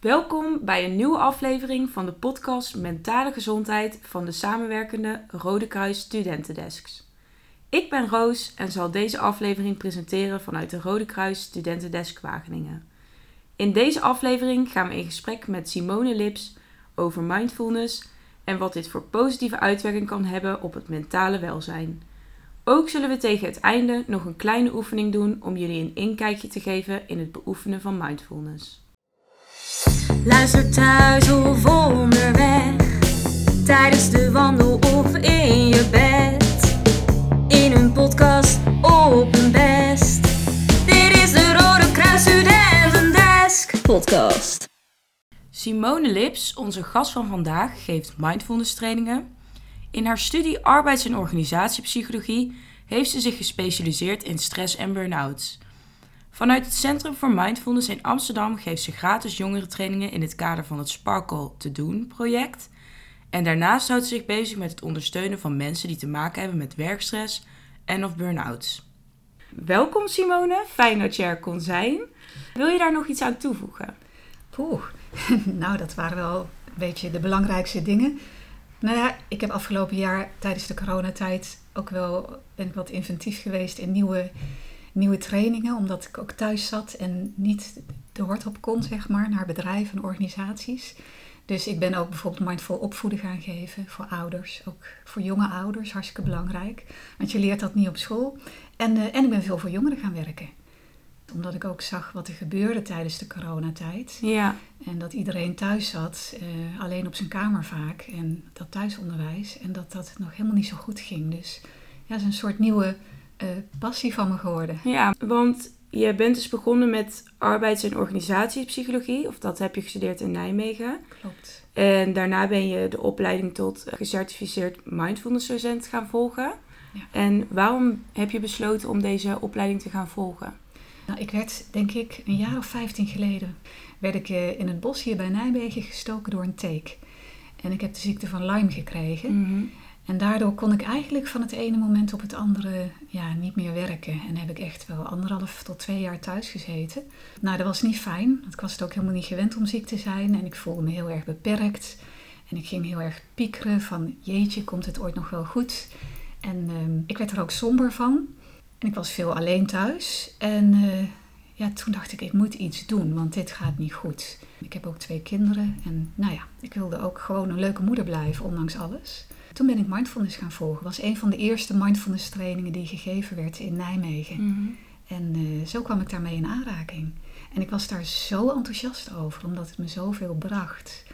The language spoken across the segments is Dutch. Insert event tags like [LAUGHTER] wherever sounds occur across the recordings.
Welkom bij een nieuwe aflevering van de podcast Mentale Gezondheid van de samenwerkende Rode Kruis Studentendesks. Ik ben Roos en zal deze aflevering presenteren vanuit de Rode Kruis Studentendesk Wageningen. In deze aflevering gaan we in gesprek met Simone Lips over mindfulness en wat dit voor positieve uitwerking kan hebben op het mentale welzijn. Ook zullen we tegen het einde nog een kleine oefening doen om jullie een inkijkje te geven in het beoefenen van mindfulness. Luister thuis of onderweg, tijdens de wandel of in je bed, in een podcast op een best. Dit is de Rode Kruis Studentendesk podcast. Simone Lips, onze gast van vandaag, geeft mindfulness trainingen. In haar studie arbeids- en organisatiepsychologie heeft ze zich gespecialiseerd in stress en burn-outs. Vanuit het Centrum voor Mindfulness in Amsterdam geeft ze gratis jongerentrainingen in het kader van het Sparkle te doen project. En daarnaast houdt ze zich bezig met het ondersteunen van mensen die te maken hebben met werkstress en of burn-outs. Welkom Simone, fijn dat je er kon zijn. Wil je daar nog iets aan toevoegen? Poeh, [LAUGHS] nou dat waren wel een beetje de belangrijkste dingen. Nou ja, ik heb afgelopen jaar tijdens de coronatijd ook wel ben wat inventief geweest in nieuwe, nieuwe trainingen, omdat ik ook thuis zat en niet de hort op kon, zeg maar, naar bedrijven en organisaties. Dus ik ben ook bijvoorbeeld mindful opvoeden gaan geven voor ouders, ook voor jonge ouders, hartstikke belangrijk. Want je leert dat niet op school. En, eh, en ik ben veel voor jongeren gaan werken omdat ik ook zag wat er gebeurde tijdens de coronatijd. Ja. En dat iedereen thuis zat, eh, alleen op zijn kamer vaak. En dat thuisonderwijs. En dat dat nog helemaal niet zo goed ging. Dus ja, het is een soort nieuwe eh, passie van me geworden. Ja, want je bent dus begonnen met arbeids- en organisatiepsychologie. Of dat heb je gestudeerd in Nijmegen. Klopt. En daarna ben je de opleiding tot gecertificeerd mindfulness docent gaan volgen. Ja. En waarom heb je besloten om deze opleiding te gaan volgen? Nou, ik werd, denk ik, een jaar of 15 geleden... werd ik eh, in het bos hier bij Nijmegen gestoken door een teek. En ik heb de ziekte van Lyme gekregen. Mhm. En daardoor kon ik eigenlijk van het ene moment op het andere ja, niet meer werken. En heb ik echt wel anderhalf tot twee jaar thuis gezeten. Nou, dat was niet fijn, ik was het ook helemaal niet gewend om ziek te zijn. En ik voelde me heel erg beperkt. En ik ging heel erg piekeren van, jeetje, komt het ooit nog wel goed? En ehm, ik werd er ook somber van. En ik was veel alleen thuis. En eh, ja, toen dacht ik, ik moet iets doen, want dit gaat niet goed. Ik heb ook twee kinderen. En nou ja, ik wilde ook gewoon een leuke moeder blijven, ondanks alles. Toen ben ik mindfulness gaan volgen. Was een van de eerste mindfulness trainingen die gegeven werd in Nijmegen. Mhm. En eh, zo kwam ik daarmee in aanraking. En ik was daar zo enthousiast over, omdat het me zoveel bracht.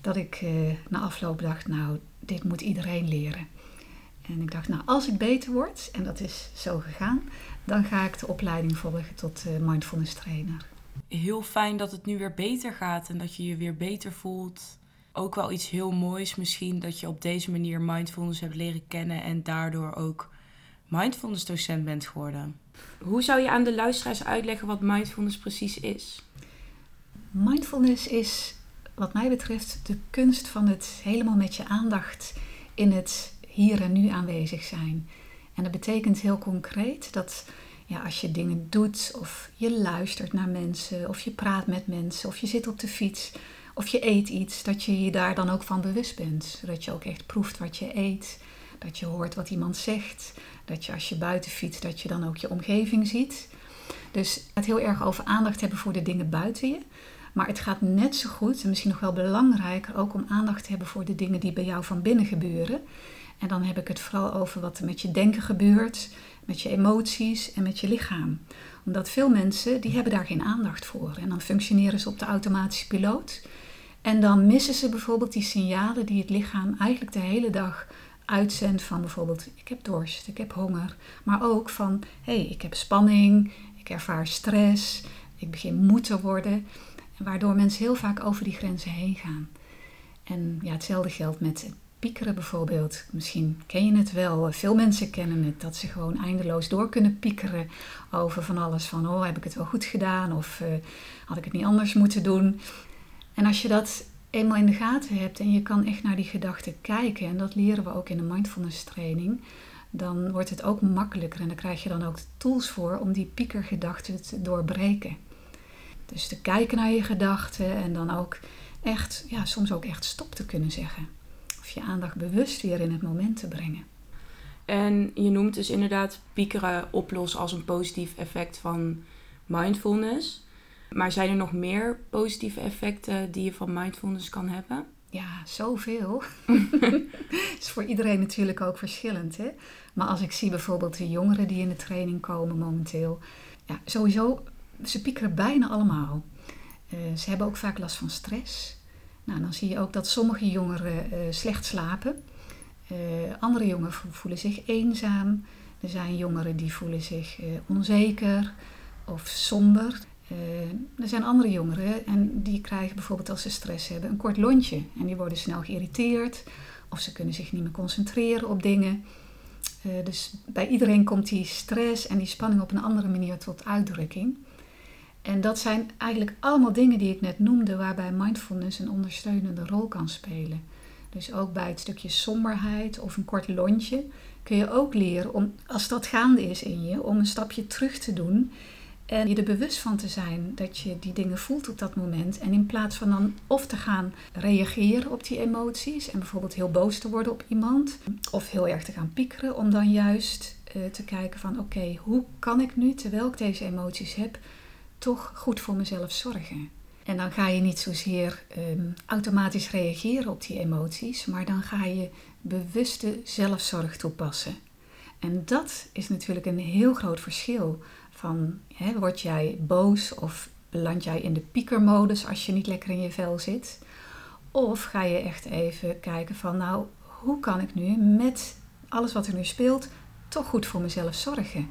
Dat ik eh, na afloop dacht, nou, dit moet iedereen leren. En ik dacht, nou, als ik beter word, en dat is zo gegaan, dan ga ik de opleiding volgen tot eh, mindfulness trainer. Heel fijn dat het nu weer beter gaat en dat je je weer beter voelt. Ook wel iets heel moois misschien dat je op deze manier mindfulness hebt leren kennen en daardoor ook mindfulness docent bent geworden. Hoe zou je aan de luisteraars uitleggen wat mindfulness precies is? Mindfulness is, wat mij betreft, de kunst van het helemaal met je aandacht in het hier en nu aanwezig zijn. En dat betekent heel concreet dat ja, als je dingen doet, of je luistert naar mensen, of je praat met mensen, of je zit op de fiets, of je eet iets, dat je je daar dan ook van bewust bent. Zodat je ook echt proeft wat je eet, dat je hoort wat iemand zegt, dat je als je buiten fietst, dat je dan ook je omgeving ziet. Dus het heel erg over aandacht hebben voor de dingen buiten je. Maar het gaat net zo goed, en misschien nog wel belangrijker, ook om aandacht te hebben voor de dingen die bij jou van binnen gebeuren. En dan heb ik het vooral over wat er met je denken gebeurt, met je emoties en met je lichaam. Omdat veel mensen, die hebben daar geen aandacht voor. En dan functioneren ze op de automatische piloot. En dan missen ze bijvoorbeeld die signalen die het lichaam eigenlijk de hele dag uitzendt van bijvoorbeeld ik heb dorst, ik heb honger. Maar ook van hé, hey, ik heb spanning, ik ervaar stress, ik begin moe te worden. En waardoor mensen heel vaak over die grenzen heen gaan. En ja, hetzelfde geldt met piekeren bijvoorbeeld. Misschien ken je het wel. Veel mensen kennen het. Dat ze gewoon eindeloos door kunnen piekeren over van alles. Van, oh, heb ik het wel goed gedaan? Of uh, had ik het niet anders moeten doen? En als je dat eenmaal in de gaten hebt en je kan echt naar die gedachten kijken... en dat leren we ook in de mindfulness training... dan wordt het ook makkelijker en dan krijg je dan ook tools voor om die piekergedachten te doorbreken. Dus te kijken naar je gedachten en dan ook echt, ja, soms ook echt stop te kunnen zeggen. Of je aandacht bewust weer in het moment te brengen. En je noemt dus inderdaad piekeren oplossen als een positief effect van mindfulness. Maar zijn er nog meer positieve effecten die je van mindfulness kan hebben? Ja, zoveel. [LAUGHS] is voor iedereen natuurlijk ook verschillend. Hè? Maar als ik zie bijvoorbeeld de jongeren die in de training komen momenteel. Ja, sowieso, ze piekeren bijna allemaal. Uh, ze hebben ook vaak last van stress. Nou, dan zie je ook dat sommige jongeren uh, slecht slapen. Uh, andere jongeren voelen zich eenzaam. Er zijn jongeren die voelen zich onzeker of somber. Er zijn andere jongeren en die krijgen bijvoorbeeld als ze stress hebben een kort lontje. En die worden snel geïrriteerd of ze kunnen zich niet meer concentreren op dingen. dus bij iedereen komt die stress en die spanning op een andere manier tot uitdrukking. En dat zijn eigenlijk allemaal dingen die ik net noemde, waarbij mindfulness een ondersteunende rol kan spelen. Dus ook bij het stukje somberheid of een kort lontje kun je ook leren om, als dat gaande is in je, om een stapje terug te doen en je er bewust van te zijn dat je die dingen voelt op dat moment. En in plaats van dan of te gaan reageren op die emoties en bijvoorbeeld heel boos te worden op iemand of heel erg te gaan piekeren, om dan juist uh, te kijken van oké, hoe kan ik nu terwijl ik deze emoties heb toch goed voor mezelf zorgen. En dan ga je niet zozeer um, automatisch reageren op die emoties, maar dan ga je bewuste zelfzorg toepassen. En dat is natuurlijk een heel groot verschil van hè, word jij boos of beland jij in de piekermodus als je niet lekker in je vel zit? Of ga je echt even kijken van nou, hoe kan ik nu met alles wat er nu speelt toch goed voor mezelf zorgen?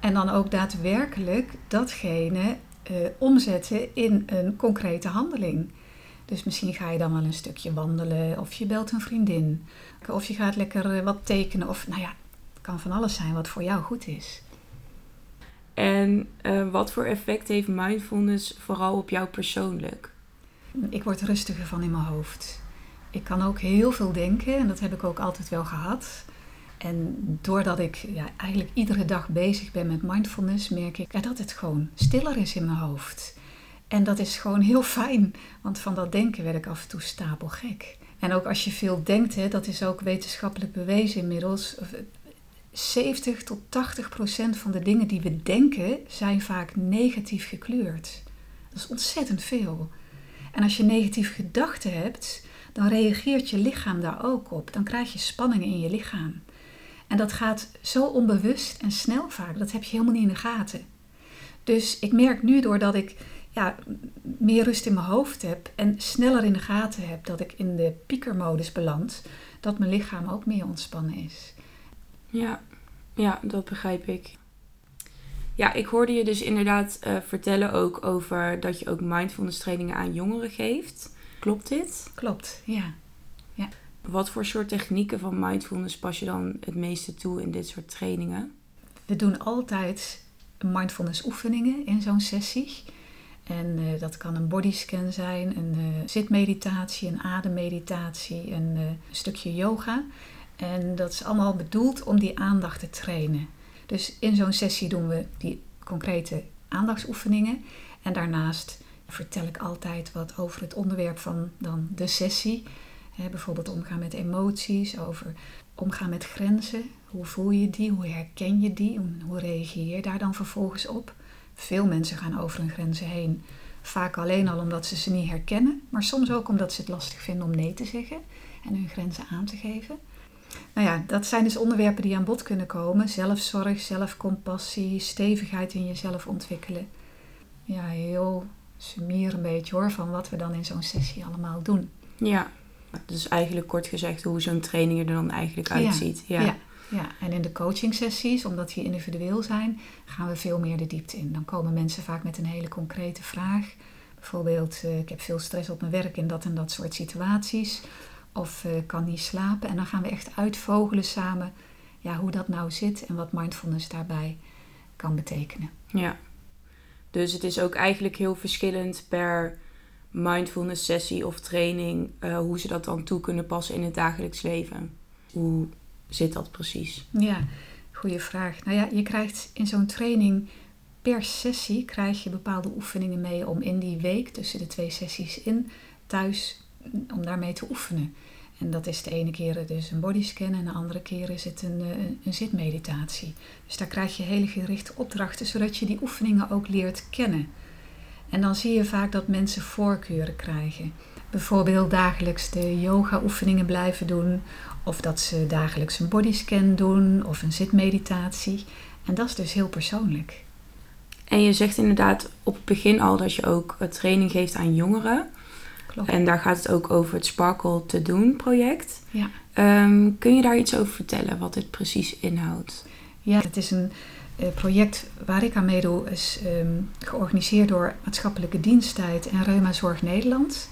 En dan ook daadwerkelijk datgene uh, omzetten in een concrete handeling. Dus misschien ga je dan wel een stukje wandelen, of je belt een vriendin, of je gaat lekker eh, wat tekenen, of nou ja, het kan van alles zijn wat voor jou goed is. En uh, wat voor effect heeft mindfulness vooral op jou persoonlijk? Ik word rustiger van in mijn hoofd. Ik kan ook heel veel denken en dat heb ik ook altijd wel gehad. En doordat ik ja, eigenlijk iedere dag bezig ben met mindfulness, merk ik dat het gewoon stiller is in mijn hoofd. En dat is gewoon heel [LAUGHS] fijn, want van dat denken werd ik af en toe stapelgek. En ook als je veel denkt, hè, dat is ook wetenschappelijk bewezen inmiddels. 70 tot 80 procent van de dingen die we denken zijn vaak negatief gekleurd. Dat is ontzettend veel. En als je negatieve gedachten hebt, dan reageert je lichaam daar ook op. Dan krijg je spanningen in je lichaam. En dat gaat zo onbewust en snel vaak, dat heb je helemaal niet in de gaten. Dus ik merk nu doordat ik ja, meer rust in mijn hoofd heb en sneller in de gaten heb dat ik in de piekermodus beland, dat mijn lichaam ook meer ontspannen is. Ja, ja dat begrijp ik. Ja, ik hoorde je dus inderdaad uh, vertellen ook over dat je ook mindfulness trainingen aan jongeren geeft. Klopt dit? Klopt, ja. Wat voor soort technieken van mindfulness pas je dan het meeste toe in dit soort trainingen? We doen altijd mindfulness oefeningen in zo'n sessie. En uh, dat kan een bodyscan zijn, een uh, zitmeditatie, een ademmeditatie, een stukje yoga. En dat is allemaal bedoeld om die aandacht te trainen. Dus in zo'n sessie doen we die concrete aandachtsoefeningen. En daarnaast vertel ik altijd wat over het onderwerp van dan de sessie bijvoorbeeld omgaan met emoties, over omgaan met grenzen. Hoe voel je die? Hoe herken je die? Hoe reageer je daar dan vervolgens op? Veel mensen gaan over hun grenzen heen. Vaak alleen al omdat ze ze niet herkennen, maar soms ook omdat ze het lastig vinden om nee te zeggen en hun grenzen aan te geven. Nou ja, dat zijn dus onderwerpen die aan bod kunnen komen. Zelfzorg, zelfcompassie, stevigheid in jezelf ontwikkelen. Ja, heel sumier een beetje hoor, van wat we dan in zo'n sessie allemaal doen. Ja, dus eigenlijk kort gezegd hoe zo'n training er dan eigenlijk uitziet. Ja, ja. ja. en in de coaching sessies, omdat die individueel zijn, gaan we veel meer de diepte in. Dan komen mensen vaak met een hele concrete vraag. Bijvoorbeeld, uh, ik heb veel stress op mijn werk in dat en dat soort situaties. Of uh, kan niet slapen. En dan gaan we echt uitvogelen samen ja, hoe dat nou zit en wat mindfulness daarbij kan betekenen. Ja, dus het is ook eigenlijk heel verschillend per mindfulness sessie of training, uh, hoe ze dat dan toe kunnen passen in het dagelijks leven. Hoe zit dat precies? Ja, goede vraag. Nou ja, je krijgt in zo'n training per sessie krijg je bepaalde oefeningen mee om in die week tussen de twee sessies in thuis om daarmee te oefenen. En dat is de ene keer dus een bodyscan en de andere keer is het een, een, een zitmeditatie. Dus daar krijg je hele gerichte opdrachten, zodat je die oefeningen ook leert kennen. En dan zie je vaak dat mensen voorkeuren krijgen. Bijvoorbeeld dagelijks de yoga-oefeningen blijven doen, of dat ze dagelijks een bodyscan doen of een zitmeditatie. En dat is dus heel persoonlijk. En je zegt inderdaad op het begin al dat je ook training geeft aan jongeren. Klopt. En daar gaat het ook over het Sparkle te doen project. Ja. Ehm, kun je daar iets over vertellen, wat dit precies inhoudt? Ja, het is een uh, project waar ik aan meedoe, is um, georganiseerd door Maatschappelijke Diensttijd en Reuma Zorg Nederland.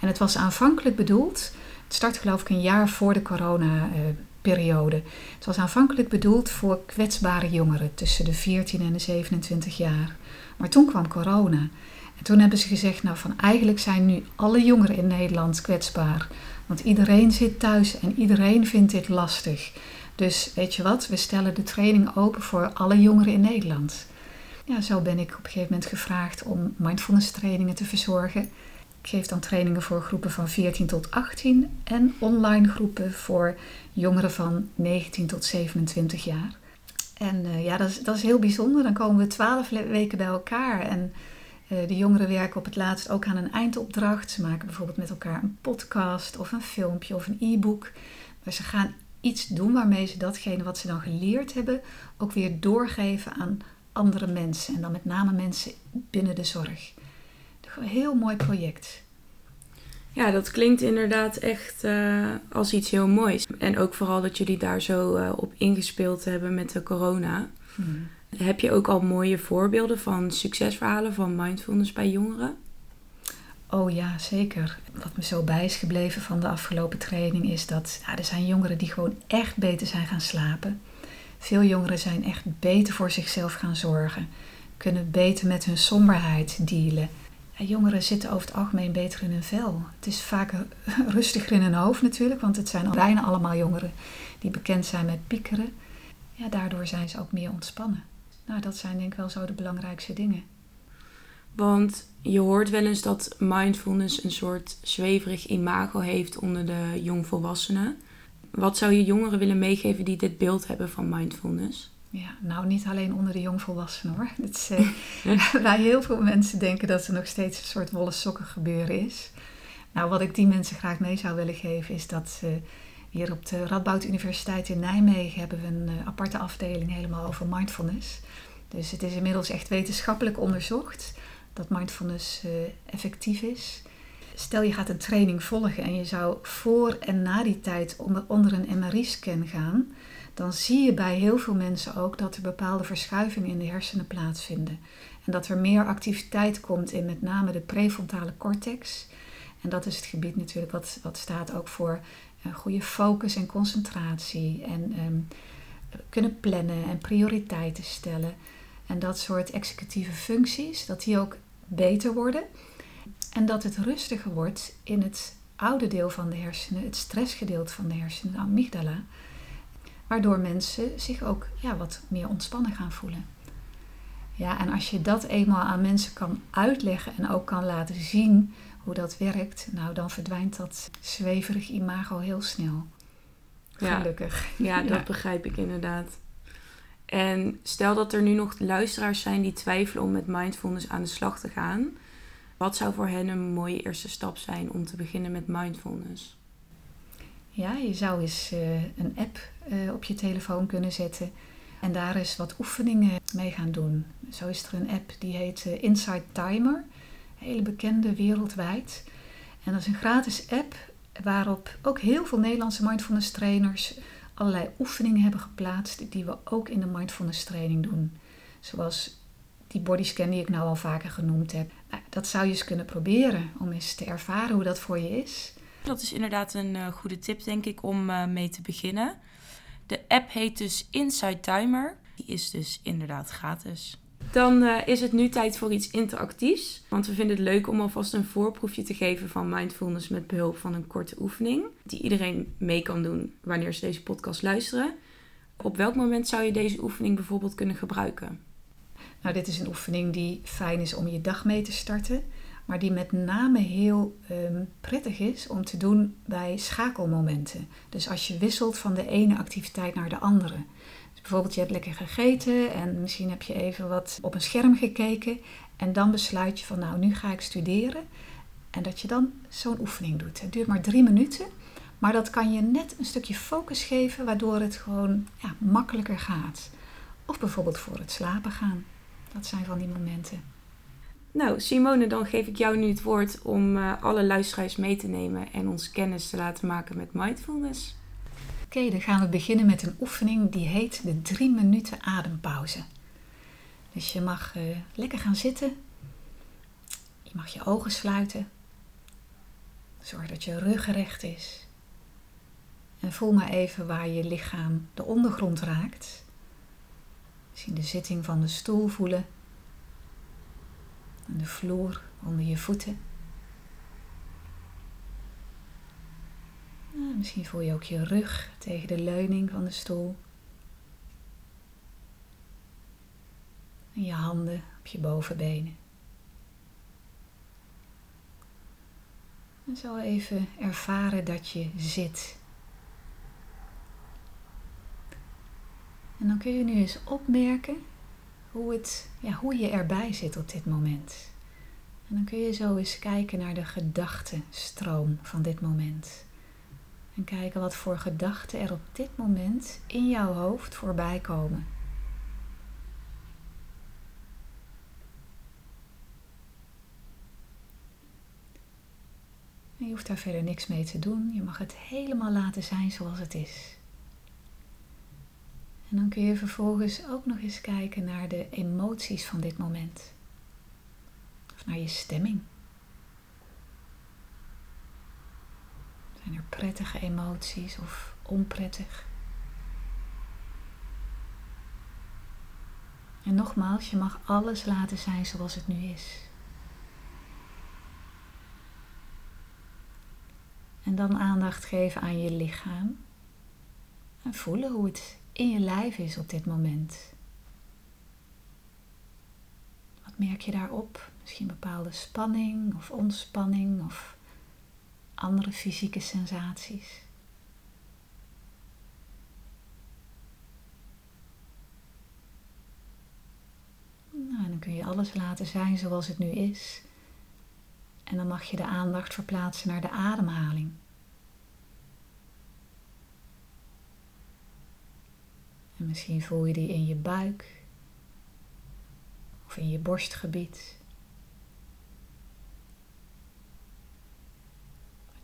En het was aanvankelijk bedoeld, het startte geloof ik een jaar voor de corona-periode. Uh, het was aanvankelijk bedoeld voor kwetsbare jongeren tussen de 14 en de 27 jaar. Maar toen kwam corona. En toen hebben ze gezegd, nou van eigenlijk zijn nu alle jongeren in Nederland kwetsbaar. Want iedereen zit thuis en iedereen vindt dit lastig. Dus weet je wat, we stellen de training open voor alle jongeren in Nederland. Ja, zo ben ik op een gegeven moment gevraagd om mindfulness trainingen te verzorgen. Ik geef dan trainingen voor groepen van 14 tot 18 en online groepen voor jongeren van 19 tot 27 jaar. En uh, ja, dat is, dat is heel bijzonder. Dan komen we 12 weken bij elkaar en de jongeren werken op het laatst ook aan een eindopdracht. Ze maken bijvoorbeeld met elkaar een podcast of een filmpje of een e-book. Maar ze gaan iets doen waarmee ze datgene wat ze dan geleerd hebben ook weer doorgeven aan andere mensen. En dan met name mensen binnen de zorg. Een heel mooi project. Ja, dat klinkt inderdaad echt uh, als iets heel moois. En ook vooral dat jullie daar zo uh, op ingespeeld hebben met de corona. Hmm. Heb je ook al mooie voorbeelden van succesverhalen van mindfulness bij jongeren? Oh ja, zeker. Wat me zo bij is gebleven van de afgelopen training is dat ja, er zijn jongeren die gewoon echt beter zijn gaan slapen. Veel jongeren zijn echt beter voor zichzelf gaan zorgen, kunnen beter met hun somberheid dealen. Jongeren zitten over het algemeen beter in hun vel. Het is vaak [LAUGHS] rustiger in hun hoofd natuurlijk, want het zijn bijna allemaal jongeren die bekend zijn met piekeren. Ja, daardoor zijn ze ook meer ontspannen. Nou, dat zijn denk ik wel zo de belangrijkste dingen. Want je hoort wel eens dat mindfulness een soort zweverig imago heeft onder de jongvolwassenen. Wat zou je jongeren willen meegeven die dit beeld hebben van mindfulness? Ja, nou niet alleen onder de jongvolwassenen hoor. [LAUGHS] Het is, [LAUGHS] uh, waar heel veel mensen denken dat er nog steeds een soort wollen sokken gebeuren is. Nou, wat ik die mensen graag mee zou willen geven is dat uh, hier op de Radboud Universiteit in Nijmegen hebben we een uh, aparte afdeling helemaal over mindfulness. Dus het is inmiddels echt wetenschappelijk onderzocht dat mindfulness uh, effectief is. Stel je gaat een training volgen en je zou voor en na die tijd onder, onder een MRI-scan gaan, dan zie je bij heel veel mensen ook dat er bepaalde verschuivingen in de hersenen plaatsvinden. En dat er meer activiteit komt in met name de prefrontale cortex. En dat is het gebied natuurlijk wat, wat staat ook voor een goede focus en concentratie. En um, kunnen plannen en prioriteiten stellen. En dat soort executieve functies, dat die ook beter worden. En dat het rustiger wordt in het oude deel van de hersenen, het stressgedeelte van de hersenen, de amygdala. Waardoor mensen zich ook ja, wat meer ontspannen gaan voelen. Ja, en als je dat eenmaal aan mensen kan uitleggen en ook kan laten zien hoe dat werkt, nou dan verdwijnt dat zweverig imago heel snel. Gelukkig. Ja, [LAUGHS] ja dat begrijp ik inderdaad. En stel dat er nu nog luisteraars zijn die twijfelen om met mindfulness aan de slag te gaan. Wat zou voor hen een mooie eerste stap zijn om te beginnen met mindfulness? Ja, je zou eens uh, een app uh, op je telefoon kunnen zetten en daar eens wat oefeningen mee gaan doen. Zo is er een app die heet uh, Insight Timer, hele bekende wereldwijd. En dat is een gratis app waarop ook heel veel Nederlandse mindfulness trainers allerlei oefeningen hebben geplaatst die we ook in de mindfulness training doen. Zoals die bodyscan die ik nou al vaker genoemd heb. Nou, dat zou je eens kunnen proberen om eens te ervaren hoe dat voor je is. Dat is inderdaad een uh, goede tip, denk ik, om uh, mee te beginnen. De app heet dus Inside Timer. Die is dus inderdaad gratis. Dan uh, is het nu tijd voor iets interactiefs. Want we vinden het leuk om alvast een voorproefje te geven van mindfulness met behulp van een korte oefening. Die iedereen mee kan doen wanneer ze deze podcast luisteren. Op welk moment zou je deze oefening bijvoorbeeld kunnen gebruiken? Nou, dit is een oefening die fijn is om je dag mee te starten, maar die met name heel ehm, prettig is om te doen bij schakelmomenten. Dus als je wisselt van de ene activiteit naar de andere. Bijvoorbeeld je hebt lekker gegeten en misschien heb je even wat op een scherm gekeken en dan besluit je van nou, nu ga ik studeren. En dat je dan zo'n oefening doet. Het duurt maar drie minuten, maar dat kan je net een stukje focus geven, waardoor het gewoon ja, makkelijker gaat. Of bijvoorbeeld voor het slapen gaan. Dat zijn van die momenten. Nou, Simone, dan geef ik jou nu het woord om uh, alle luisteraars mee te nemen en ons kennis te laten maken met mindfulness. Oké, dan gaan we beginnen met een oefening die heet de drie minuten adempauze. Dus je mag uh, lekker gaan zitten. Je mag je ogen sluiten. Zorg dat je rug recht is. En voel maar even waar je lichaam de ondergrond raakt. Misschien de zitting van de stoel voelen. En de vloer onder je voeten. Nou, misschien voel je ook je rug tegen de leuning van de stoel. En je handen op je bovenbenen. En zo even ervaren dat je zit. En dan kun je nu eens opmerken hoe, het, ja, hoe je erbij zit op dit moment. En dan kun je zo eens kijken naar de gedachtenstroom van dit moment. En kijken wat voor gedachten er op dit moment in jouw hoofd voorbij komen. En je hoeft daar verder niks mee te doen. Je mag het helemaal laten zijn zoals het is. En dan kun je vervolgens ook nog eens kijken naar de emoties van dit moment. Of naar je stemming. Zijn er prettige emoties of onprettig? En nogmaals, je mag alles laten zijn zoals het nu is. En dan aandacht geven aan je lichaam. En voelen hoe het in je lijf is op dit moment. Wat merk je daarop? Misschien bepaalde spanning of ontspanning of andere fysieke sensaties. Nou, en dan kun je alles laten zijn zoals het nu is. En dan mag je de aandacht verplaatsen naar de ademhaling. En misschien voel je die in je buik of in je borstgebied.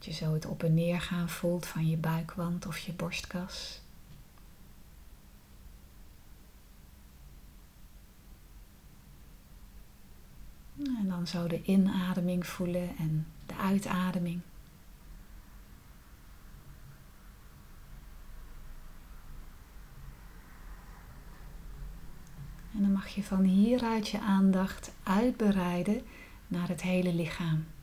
Dat je zo het op en neer gaan voelt van je buikwand of je borstkas. En dan zo de inademing voelen en de uitademing. En dan mag je van hieruit je aandacht uitbreiden naar het hele lichaam.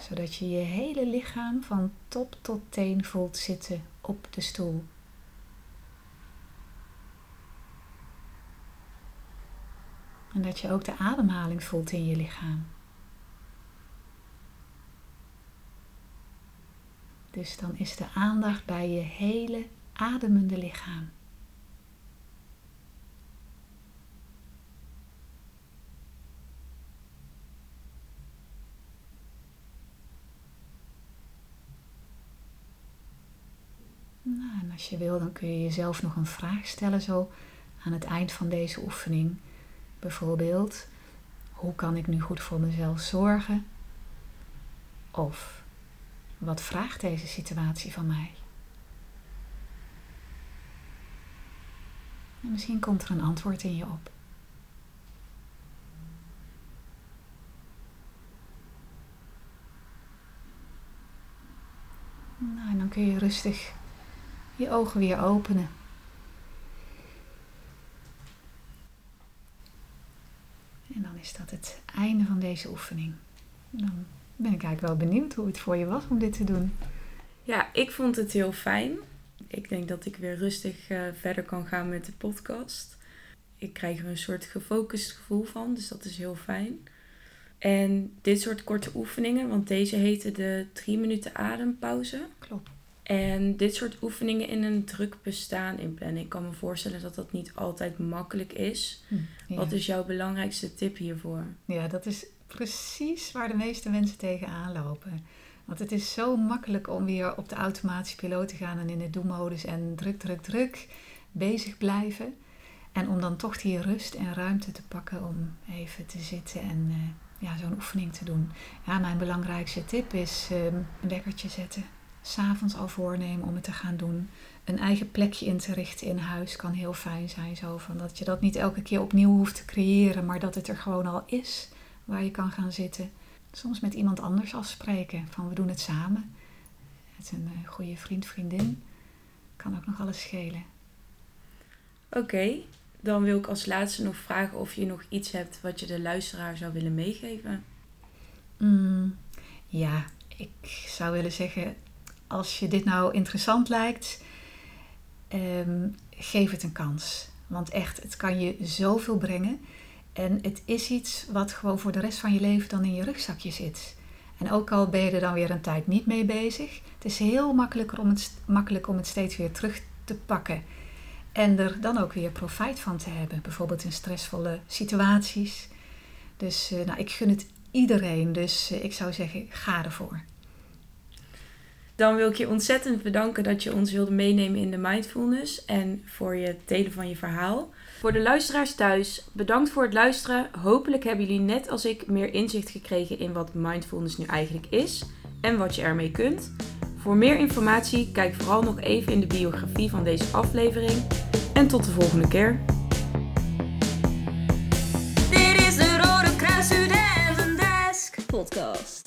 Zodat je je hele lichaam van top tot teen voelt zitten op de stoel. En dat je ook de ademhaling voelt in je lichaam. Dus dan is de aandacht bij je hele ademende lichaam. Nou, en als je wil, dan kun je jezelf nog een vraag stellen zo aan het eind van deze oefening. Bijvoorbeeld, hoe kan ik nu goed voor mezelf zorgen? Of, wat vraagt deze situatie van mij? En misschien komt er een antwoord in je op. Nou, en dan kun je rustig je ogen weer openen. En dan is dat het einde van deze oefening. Dan ben ik eigenlijk wel benieuwd hoe het voor je was om dit te doen. Ja, ik vond het heel fijn. Ik denk dat ik weer rustig uh, verder kan gaan met de podcast. ik krijg er een soort gefocust gevoel van, dus dat is heel fijn. En dit soort korte oefeningen, want deze heten de 3 minuten adempauze. Klopt. En dit soort oefeningen in een druk bestaan inplannen. Ik kan me voorstellen dat dat niet altijd makkelijk is. Hm, ja. Wat is jouw belangrijkste tip hiervoor? Ja, dat is precies waar de meeste mensen tegenaan lopen. Want het is zo makkelijk om weer op de automatische piloot te gaan en in de do-modus en druk, druk, druk bezig blijven. En om dan toch die rust en ruimte te pakken om even te zitten en eh, ja, zo'n oefening te doen. Ja, mijn belangrijkste tip is ehm, een wekkertje zetten. S'avonds al voornemen om het te gaan doen. Een eigen plekje in te richten in huis kan heel fijn zijn. Zo van dat je dat niet elke keer opnieuw hoeft te creëren, maar dat het er gewoon al is waar je kan gaan zitten. Soms met iemand anders afspreken van we doen het samen. Met een eh, goede vriend, vriendin. Kan ook nog alles schelen. Oké, dan wil ik als laatste nog vragen of je nog iets hebt wat je de luisteraar zou willen meegeven. Mm, ja, ik zou willen zeggen, als je dit nou interessant lijkt, ehm, geef het een kans. Want echt, het kan je zoveel brengen. En het is iets wat gewoon voor de rest van je leven dan in je rugzakje zit. En ook al ben je er dan weer een tijd niet mee bezig, het is heel makkelijker om het, makkelijk om het steeds weer terug te pakken. En er dan ook weer profijt van te hebben. Bijvoorbeeld in stressvolle situaties. Dus eh, nou, ik gun het iedereen. Dus eh, ik zou zeggen, ga ervoor. Dan wil ik je ontzettend bedanken dat je ons wilde meenemen in de mindfulness en voor je delen van je verhaal. Voor de luisteraars thuis, bedankt voor het luisteren. Hopelijk hebben jullie net als ik meer inzicht gekregen in wat mindfulness nu eigenlijk is en wat je ermee kunt. Voor meer informatie kijk vooral nog even in de biografie van deze aflevering. En tot de volgende keer. Dit is de Rode Kruis Studenten Desk podcast.